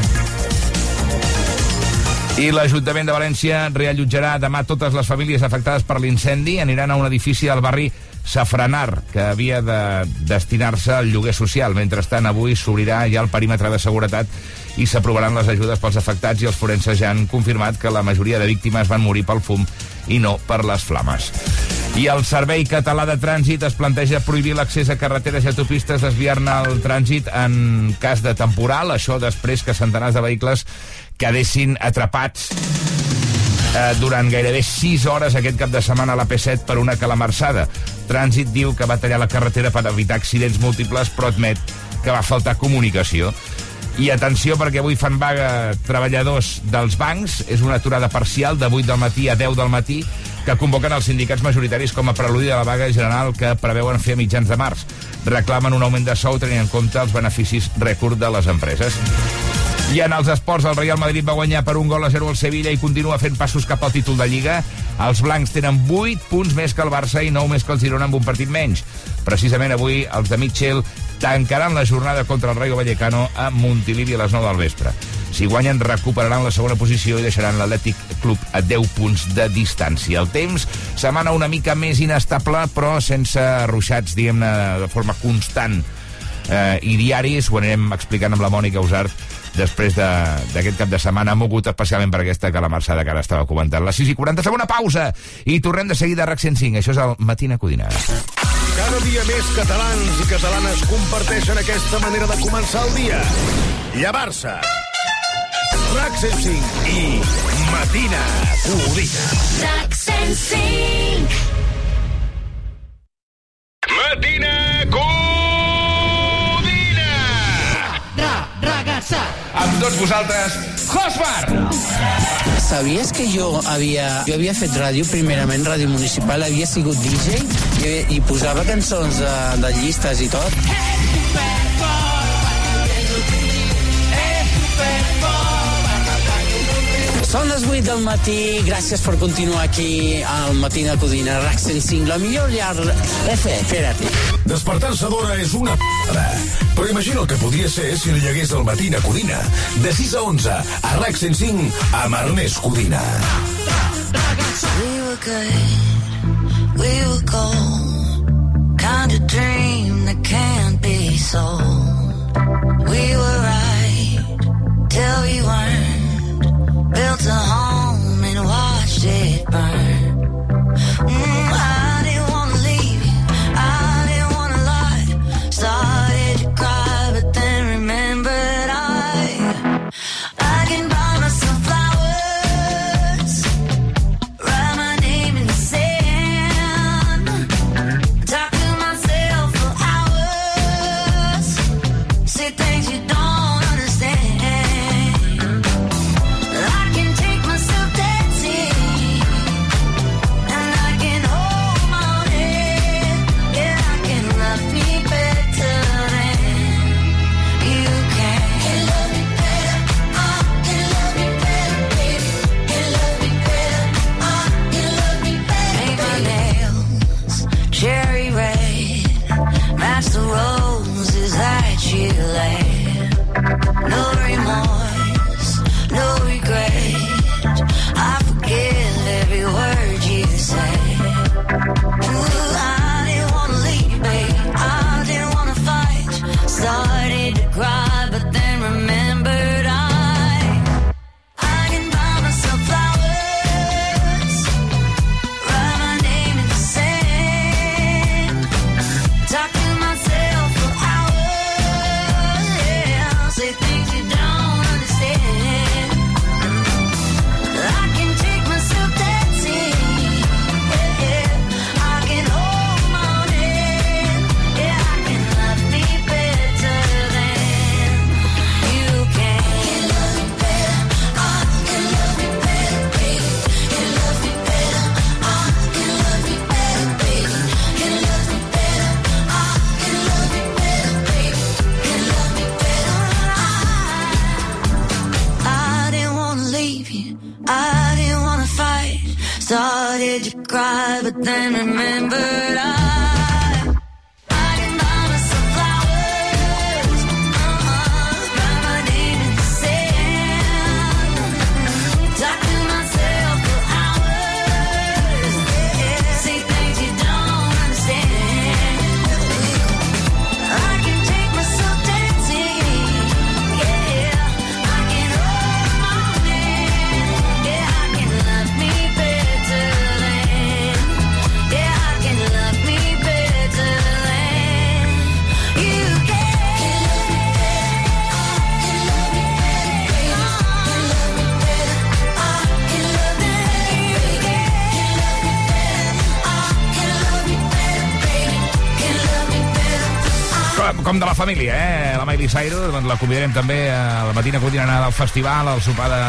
I l'Ajuntament de València reallotjarà demà totes les famílies afectades per l'incendi. Aniran a un edifici del barri Safranar, que havia de destinar-se al lloguer social. Mentrestant, avui s'obrirà ja el perímetre de seguretat i s'aprovaran les ajudes pels afectats i els forenses ja han confirmat que la majoria de víctimes van morir pel fum i no per les flames. I el Servei Català de Trànsit es planteja prohibir l'accés a carreteres i autopistes, desviar-ne el trànsit en cas de temporal, això després que centenars de vehicles quedessin atrapats eh, durant gairebé 6 hores aquest cap de setmana a la P7 per una calamarsada. Trànsit diu que va tallar la carretera per evitar accidents múltiples, però admet que va faltar comunicació. I atenció, perquè avui fan vaga treballadors dels bancs. És una aturada parcial de 8 del matí a 10 del matí que convoquen els sindicats majoritaris com a preludi de la vaga general que preveuen fer a mitjans de març. Reclamen un augment de sou tenint en compte els beneficis rècord de les empreses. I en els esports, el Real Madrid va guanyar per un gol a 0 al Sevilla i continua fent passos cap al títol de Lliga. Els blancs tenen 8 punts més que el Barça i 9 més que el Girona amb un partit menys. Precisament avui, els de Mitchell tancaran la jornada contra el Rayo Vallecano a Montilivi a les 9 del vespre. Si guanyen, recuperaran la segona posició i deixaran l'Atlètic Club a 10 punts de distància. El temps, setmana una mica més inestable, però sense ruixats, diguem-ne, de forma constant eh, i diaris. Ho anirem explicant amb la Mònica Usart després de- d'aquest cap de setmana mogut especialment per aquesta calamarsada que ara estava comentant. Les 6 i 40, segona pausa i tornem de seguida a RAC 105. Això és el Matina Codina. Cada dia més catalans i catalanes comparteixen aquesta manera de començar el dia. Llevar-se. RAC 105 i Matina Codina. RAC 105. Matina Codina! Ra, ragazza. Amb tots vosaltres, Josbar! ¿Sabías que yo havia, jo havia fet ràdio, primerament ràdio municipal, havia sigut DJ i, i posava cançons de, de llistes i tot? Són les 8 del matí, gràcies per continuar aquí al Matina Codina, RAC 105, la millor llar... F, espera't. Despertar-se d'hora és una p***da. Però imagina el que podria ser si li llegués el Matina Codina. De 6 a 11, a RAC 105, amb Ernest Codina. We were good, we were gold. Kind of dream that can't be sold. We were right till we weren't. to home and watched it burn. Cyrus, doncs la convidarem també a la matina quotidiana al festival, al sopar de,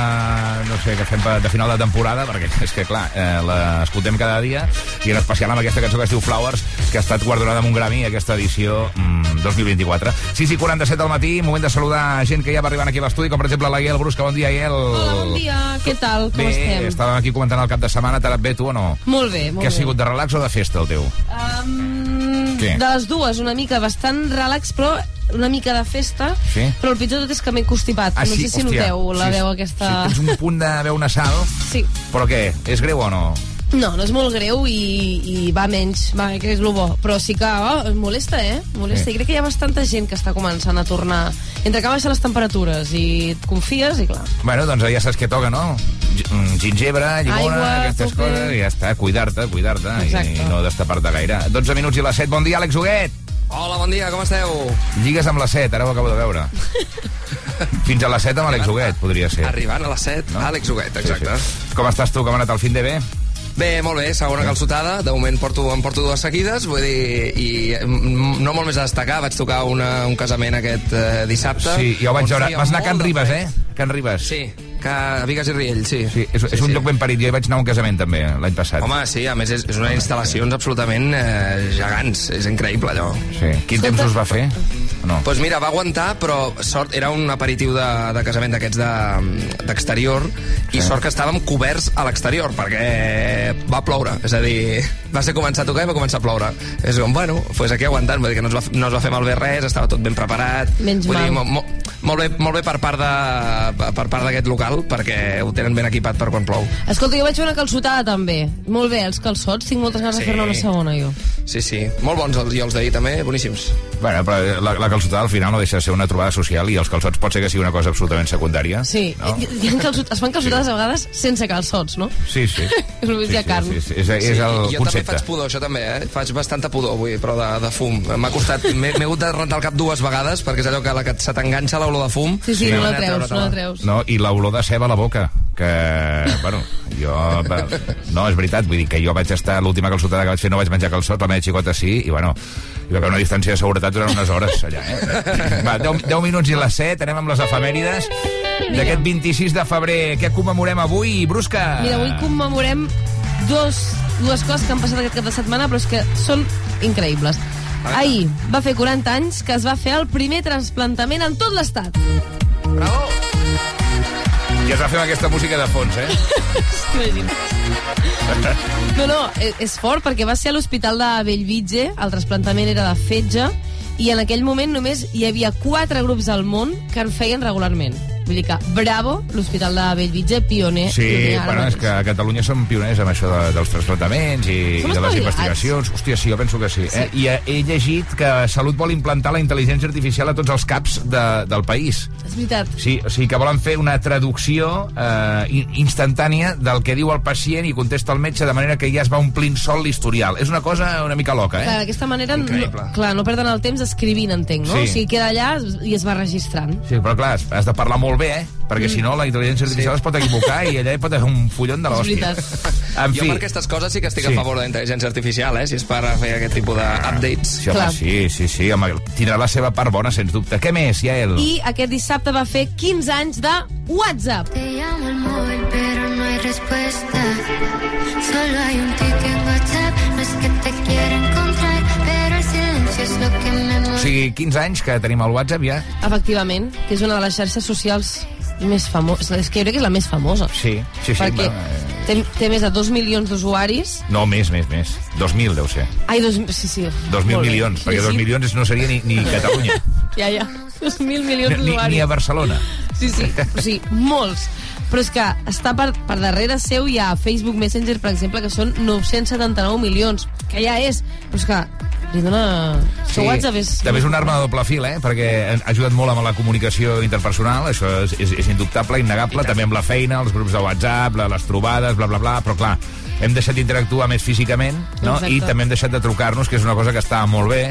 no sé, que fem de final de temporada, perquè [LAUGHS] és que, clar, eh, l'escoltem cada dia, i en especial amb aquesta cançó que es diu Flowers, que ha estat guardonada amb un Grammy aquesta edició mm, 2024. 6 i 47 del matí, moment de saludar gent que ja va arribant aquí a l'estudi, com per exemple la Iel Brusca. Bon dia, Iel. Hola, bon dia. Què tal? Com Bé, estem? estàvem aquí comentant el cap de setmana, t'ha anat bé tu o no? Molt bé, molt Què ha bé. sigut, de relax o de festa, el teu? Um, Què? de les dues, una mica bastant relax, però una mica de festa. Sí? Però el pitjor tot és que m'he constipat. Ah, no sí? sé si Hòstia. noteu la Sí, veu aquesta... Sí, tens un punt de veu nasal, Sí. però què? És greu o no? No, no és molt greu i, i va menys, va, que és el bo. Però sí que oh, molesta, eh? Molesta. Sí. I crec que hi ha bastanta gent que està començant a tornar. Entre que baixen les temperatures i et confies i clar. Bueno, doncs ja saps què toca, no? Mm, Gingebre, llimona, Aigua, aquestes coses, i ja està, cuidar-te, cuidar-te, i Exacte. no destapar-te gaire. 12 minuts i les 7. Bon dia, Àlex Huguet. Hola, bon dia, com esteu? Lligues amb la 7, ara ho acabo de veure. [LAUGHS] Fins a les 7 amb Àlex Huguet, podria ser. Arribant a les 7, no? Àlex Huguet, exacte. Sí, sí. Com estàs tu? Com ha anat el fin de bé? Bé, molt bé, segona calçotada. De moment porto, em porto dues seguides, vull dir, i mm, no molt més a destacar. Vaig tocar una, un casament aquest eh, dissabte. Sí, ja ho vaig veure. Vas anar a Can Ribes, eh? Can Ribes. Sí, que a Vigues i Riell, sí. Sí, és, és un lloc ben parit. Jo hi vaig anar a un casament, també, l'any passat. Home, sí, a més és, és unes instal·lacions absolutament eh, gegants. És increïble, allò. Sí. Quin temps us va fer? No. Doncs pues mira, va aguantar, però sort, era un aperitiu de, de casament d'aquests de- d'exterior, i Sí. sort que estàvem coberts a l'exterior, perquè va ploure. És a dir, va ser començar a tocar i va començar a ploure. És com, bueno, pues aquí aguantant, vull dir que no es va, no es va fer malbé res, estava tot ben preparat. Menys vull dir, mal. mo, mo, molt bé, molt bé per part de per part d'aquest local, perquè ho tenen ben equipat per quan plou. Escolta, jo vaig fer una calçotada també. Molt bé, els calçots, tinc moltes ganes Sí. de fer-ne una segona, jo. Sí, sí, molt bons els, i els d'ahir també, boníssims. Bueno, però la, la calçotada al final no deixa de ser una trobada social i els calçots pot ser que sigui una cosa absolutament secundària. Sí, No? hi, hi ha calçot, es fan calçotades a vegades sense calçots, no? Sí, sí. Només hi ha carn. Sí, sí, és, és el jo també concepte. faig pudor, això també, eh? Faig bastanta pudor, dir, però de, de fum. M'ha costat... M'he hagut de rentar el cap dues vegades, perquè és allò que la que se t'enganxa l'olor de fum. Sí, sí, i no la manera de treus, no la treus. No, i l'olor de ceba a la boca, que, bueno, jo... No, és veritat, vull dir que jo vaig estar, l'última calçotada que vaig fer no vaig menjar calçot, la meva xicota sí, i bueno, hi va haver una distància de seguretat durant unes hores allà, eh? Va, 10, 10 minuts i les 7, anem amb les efemèrides d'aquest 26 de febrer. Què commemorem avui, Brusca? Mira, avui commemorem dos, dues coses que han passat aquest cap de setmana, però és que són increïbles. Ahir va fer 40 anys que es va fer el primer trasplantament en tot l'estat. Bravo! Es va fer amb aquesta música de fons, eh? [LAUGHS] No, no, e- és fort perquè va ser a l'Hospital de Bellvitge, el trasplantament era de fetge, i en aquell moment només hi havia quatre grups al món que en feien regularment. Vull dir que, bravo, l'Hospital de Bellvitge, pioner. Sí, pioner bueno, és que a Catalunya som pioners amb això de, dels transplantaments i, i de les investigacions. Hòstia, sí, jo penso que sí. Eh? I he, llegit que Salut vol implantar la intel·ligència artificial a tots els CAPs de, del país. És veritat. Sí, o sigui que volen fer una traducció eh, in- instantània del que diu el pacient i contesta el metge de manera que ja es va omplint sol l'historial. És una cosa una mica loca, Clar, eh? d'aquesta manera, no, clar, no perden el temps escrivint, entenc, no? Sí. O sigui, queda allà i es va registrant. Sí, però clar, has de parlar molt bé, eh? Perquè Mm. si no la intel·ligència artificial Sí. es pot equivocar i allà hi pot haver un follon de l'hòstia. En jo fi. per aquestes coses sí que estic Sí. a favor de la intel·ligència artificial, eh? Si és per fer aquest tipus d'updates. Sí, home, sí, sí, sí, home, tindrà la seva part bona, sens dubte. Què més, Yael? I aquest dissabte va fer 15 anys de WhatsApp. Te llamo al móvil, pero no hay respuesta. Solo hay un tic en WhatsApp. No es que te quiera encontrar, pero el silencio es lo que me. Sigui, 15 anys que tenim el WhatsApp ja. Efectivament, que és una de les xarxes socials més famoses. És que jo crec que és la més famosa. Sí, sí, sí. Perquè eh, Té, té més de 2 milions d'usuaris. No, més, més, més. 2.000 deu ser. Ai, dos, sí, sí. 2.000 Molt bé. milions, perquè Sí, 2 sí. milions no seria ni, ni [LAUGHS] Catalunya. Ja, ja. 2.000 milions ni, d'usuaris. ni a Barcelona. Sí, sí, o sigui, molts. Però és que està per, per darrere seu hi ha Facebook Messenger, per exemple, que són 979 milions, que ja és. Però és que li dona... Sí. WhatsApp és... També és una arma de doble fil, eh? perquè ha ajudat molt amb la comunicació interpersonal, això és, és, és indubtable, innegable, també amb la feina, els grups de WhatsApp, les trobades, bla, bla, bla, però clar, hem deixat d'interactuar més físicament no? Exacte. i també hem deixat de trucar-nos, que és una cosa que està molt bé,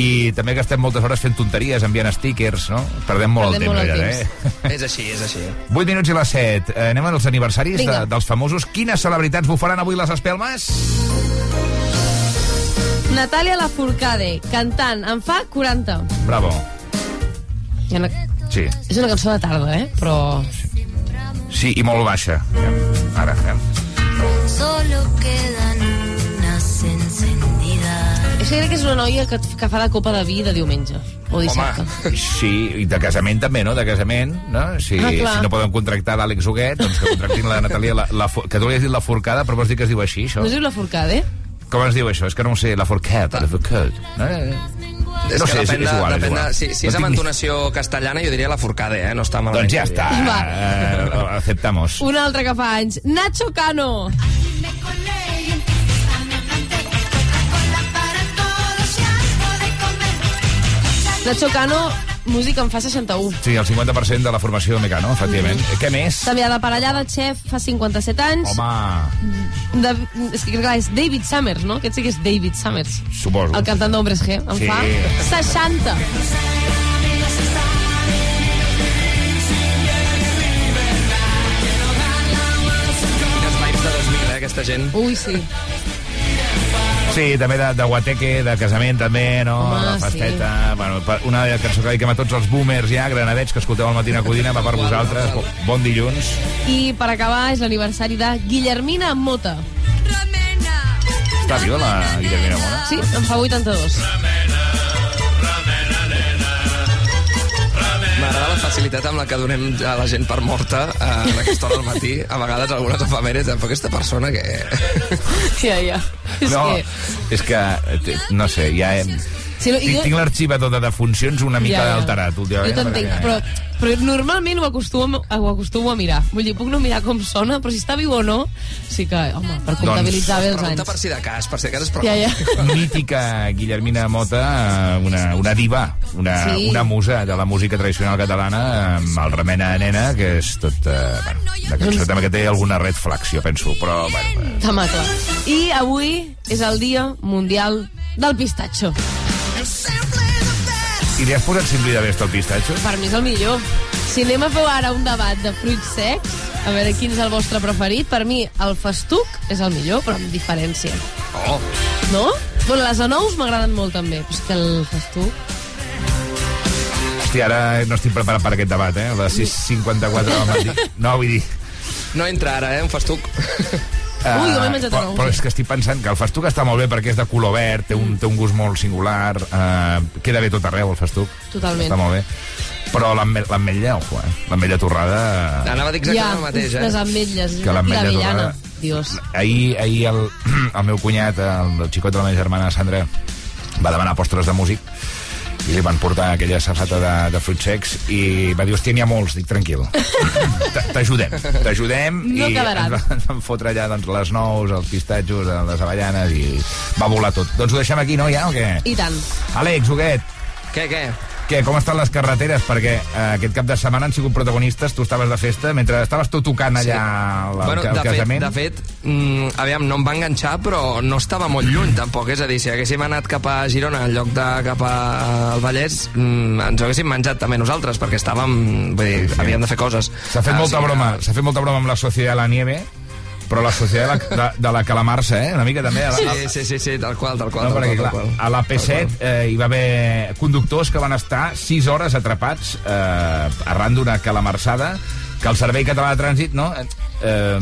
i també gastem moltes hores fent tonteries, enviant stickers, no? Perdem molt Perdem el temps, molt el allà, temps. eh? És així, és així. 8 minuts i les 7. Eh, anem als aniversaris de, dels famosos. Quines celebritats bufaran avui les espelmes? Natàlia Lafourcade, cantant, en fa 40. Bravo. Una... Sí, És una cançó de tarda, eh? Però... sí, i molt baixa. Ara, eh? Solo quedan unas encendidas. És que crec que és una noia que, que fa de copa de vi de diumenge. O dissabte. Home, sí, i de casament també, no? De casament, no? Si, Ah, clar. si no poden contractar l'Àlex Huguet, doncs que contractin la Natàlia, la, la, que tu li has dit la forcada, però vols dir que es diu així, això? No es diu Lafourcade? Com es diu això? És que no ho sé, la forcada, la forcada. No, És no sé, és, depèn és igual, és de, igual. si, si és amb entonació castellana, jo diria la forcade, eh? No està malament. Doncs ja està, [LAUGHS] eh, aceptamos. Un altre que fa anys. Nacho Cano. Nacho Cano, músic en fa 61. Sí, el 50% de la formació Mecano, efectivament. Mm. Què més? També de parellada, Chef, fa 57 anys. Home, De, és que clar, és David Summers, no? Aquest sí que és David Summers. suposo. El cantant d'Hombres G. En Sí. fa 60. Quines vibes de 2000, eh, aquesta gent. Ui, sí. Sí, també de, de guateque, de casament, també, no? Home, la festeta... Sí. Bueno, una cançó que dediquem a tots els boomers ja, granadets, que escolteu al Matina Codina, va per vosaltres. Bo- Bon dilluns. I per acabar és l'aniversari de Guillermina Mota. Està viva la Guillermina Mora? Sí, en fa 82. M'agrada facilitat amb la que donem a la gent per morta eh, en aquesta hora del matí. A vegades algunes efemèries, però aquesta persona que... Ja, ja. És no, que... és que, eh, no sé, ja hem... Sí, no, tinc, jo- tinc l'arxivador de defuncions una mica Ja, ja. alterat últimament. Jo t'entenc, perquè- però, però normalment ho acostumo, ho acostumo a mirar. Vull dir, puc no mirar com sona, però si està viu o no, sí que, home, per comptabilitzar bé els Pregunta anys. per si de cas, per si de cas es Ja, ja. Mítica Guillermina Mota, eh, una, una diva, una, Sí. una musa de la música tradicional catalana, amb el Remena Nena, que és tot... Eh, bueno, una cançó també que té alguna red flags, jo penso, però... Bueno, eh, Tamacle. I avui és el Dia Mundial del Pistatxo. I li has posat simpli de best al pistatxo? Per mi és el millor. Si anem a fer ara un debat de fruits secs, a veure quin és el vostre preferit, per mi el festuc és el millor, però amb diferència. Oh. No? Bueno, les anous m'agraden molt també, però és que el festuc... Hòstia, ara no estic preparat per aquest debat, eh? A les 6.54 del matí. No, vull dir... No entra ara, eh, un festuc. [LAUGHS] Ui, com he menjat però, però eh? és que estic pensant que el festuc està molt bé perquè és de color verd, té un, té un gust molt singular, eh, queda bé tot arreu, el festuc. Totalment. Està molt bé. Però l'ametlla, ojo, eh? L'ametlla torrada... Anava a dir exactament el mateix, eh? les ametlles, Que i l'ametlla torrada. Dios. Ahir, ahir el, [CLEARS THROAT] el meu cunyat, el, el xicot de la meva germana Sandra, va demanar postres de músic i li van portar aquella safata de, de fruits secs i va dir, hòstia, n'hi ha molts. Dic, tranquil. T'ajudem, t'ajudem. No I quedaran. ens, va- ens van fotre allà doncs, les nous, els pistatxos, les avellanes i va volar tot. Doncs ho deixem aquí, no, ja, o què? I tant. Àlex, Huguet. Què, què? Què, com estan les carreteres? Perquè eh, aquest cap de setmana han sigut protagonistes, tu estaves de festa, mentre estaves tu tocant allà al, bueno, al de fet, casament. de fet mm, aviam, no em va enganxar, però no estava molt lluny, tampoc. És a dir, si haguéssim anat cap a Girona en lloc de cap al Vallès, mm, ens ho haguéssim menjat també nosaltres, perquè estàvem... Vull dir, havíem de fer coses. S'ha fet Ah, molta sí, broma, s'ha fet molta broma amb la Societat de la Nieve, però la Societat de la, de, de la Calamarsa, eh? Una mica també. A la, Sí, sí, sí, sí, tal qual, tal qual. No, tal perquè, qual, clar, tal qual. a la P7 eh, hi va haver conductors que van estar 6 hores atrapats eh, arran d'una calamarsada que el Servei Català de Trànsit no, eh,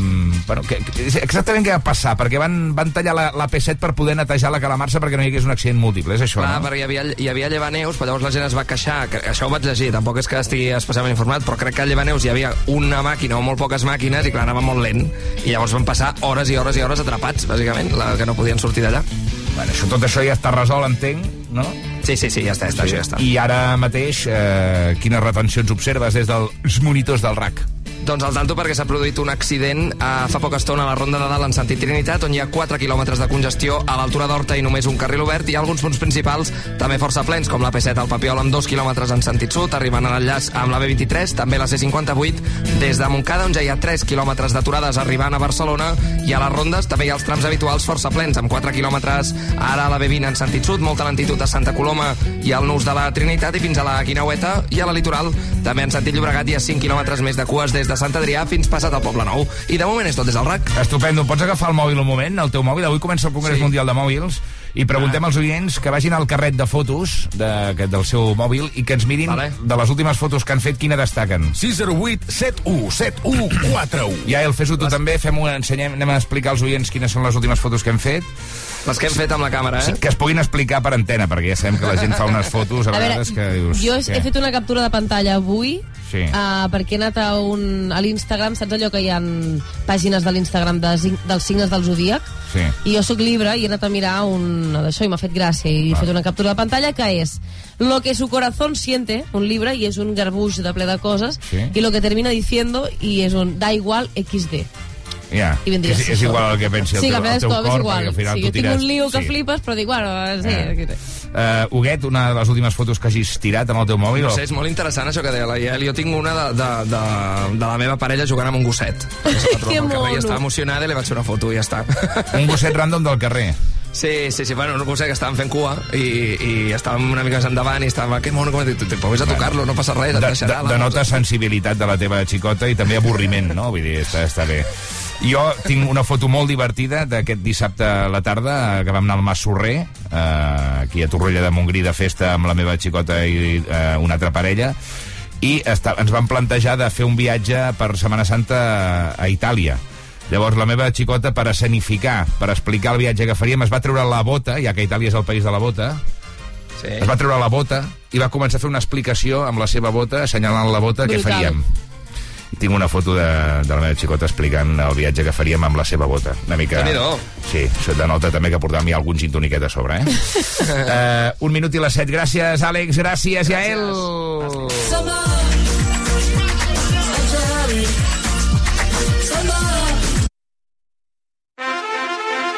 bueno, que, que, exactament què va passar? Perquè van, van tallar la, la P7 per poder netejar la calamarsa perquè no hi hagués un accident múltiple, és això, Clar, no? perquè hi havia, hi havia llevaneus, però llavors la gent es va queixar, que, això ho vaig llegir, tampoc és que estigui especialment informat, però crec que a llevaneus hi havia una màquina o molt poques màquines i clar, anava molt lent, i llavors van passar hores i hores i hores atrapats, bàsicament, la, que no podien sortir d'allà. Bueno, això, tot això ja està resolt, entenc, no? Sí, sí, sí, ja està, ja està, això ja està. I ara mateix, eh, quines retencions observes des dels monitors del RAC? Doncs al tanto perquè s'ha produït un accident eh, fa poca estona a la Ronda de Dalt en sentit Trinitat, on hi ha 4 quilòmetres de congestió a l'altura d'Horta i només un carril obert. Hi ha alguns punts principals també força plens, com la P7 al Papiol amb 2 quilòmetres en sentit sud, arribant a l'enllaç amb la B23, també la C58, des de Montcada, on ja hi ha 3 quilòmetres d'aturades arribant a Barcelona, i a les rondes també hi ha els trams habituals força plens, amb 4 quilòmetres ara a la B20 en sentit sud, molta lentitud a Santa Coloma i al Nus de la Trinitat, i fins a la Guinaueta, i a la Litoral, també en sentit Llobregat, hi ha 5 quilòmetres més de cues des de Sant Adrià fins passat al Poble Nou. I de moment és tot des del RAC. Estupendo. Pots agafar el mòbil un moment, el teu mòbil? Avui comença el Congrés Sí. Mundial de Mòbils i preguntem als oients que vagin al carret de fotos de, que- del seu mòbil i que ens mirin Vale. de les últimes fotos que han fet quina destaquen. 608 71 71 41. Ja, el fes-ho tu també, fem-ho, ensenyem, anem a explicar als oients quines són les últimes fotos que hem fet. Les que hem fet amb la càmera, Sí, eh? que es puguin explicar per antena, perquè ja sabem que la gent fa unes fotos a, A veure, vegades que dius... jo he, què? he fet una captura de pantalla avui Sí. uh, perquè he anat a, un, a l'Instagram, saps allò que hi ha pàgines de l'Instagram de, dels signes del zodíac? Sí. I jo sóc llibre i he anat a mirar un d'això i m'ha fet gràcia i he fet una captura de pantalla que és Lo que su corazón siente, un llibre, i és un garbuix de ple de coses, Sí. i lo que termina diciendo, i és un da igual XD. Ja, I vendria és, és igual el que pensi el sí, teu, que el teu cor, igual. perquè al final sí, tu jo tinc tires... un lío que sí. flipes, però dic, bueno, sí, Eh. Uh, Huguet, una de les últimes fotos que hagis tirat amb el teu mòbil? No sé, és molt interessant això que deia la Iel. Jo tinc una de, de, de, de la meva parella jugant amb un gosset. Que [LAUGHS] mono. I estava emocionada i li vaig fer una foto i ja està. Un gosset random del carrer. Sí, sí, sí, bueno, un gosset que estàvem fent cua i, i estàvem una mica més endavant i estava, que mono, com te, te pogués a tocar-lo, no passa res, et de, deixarà. de, la denota sensibilitat de la teva xicota i també avorriment, no? Vull dir, està, està bé. Jo tinc una foto molt divertida d'aquest dissabte a la tarda, que vam anar al Mas Sorrer, eh, aquí a Torroella de Montgrí, de festa amb la meva xicota i eh, una altra parella, i està, ens vam plantejar de fer un viatge per Setmana Santa a Itàlia. Llavors la meva xicota, per escenificar, per explicar el viatge que faríem, es va treure la bota, ja que Itàlia és el país de la bota, Sí. es va treure la bota i va començar a fer una explicació amb la seva bota, assenyalant la bota, què Brutal. faríem. I tinc una foto de, de la meva xicota explicant el viatge que faríem amb la seva bota. Una mica... Déu-n'hi-do. Sí, això denota també que portàvem ja algun gin toniquet a sobre, eh? uh, [LAUGHS] un minut i les set. Gràcies, Àlex. Gràcies, Jael.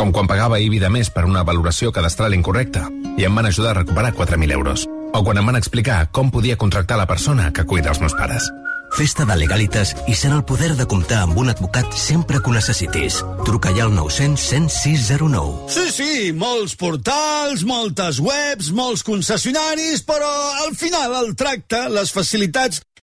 Com quan pagava IBI de més per una valoració cadastral incorrecta i em van ajudar a recuperar 4.000 euros. O quan em van explicar com podia contractar la persona que cuida els meus pares. Festa de Legalitas i serà el poder de comptar amb un advocat sempre que ho necessitis. Truca ja al 900 106 09. Sí, sí, molts portals, moltes webs, molts concessionaris, però al final el tracte, les facilitats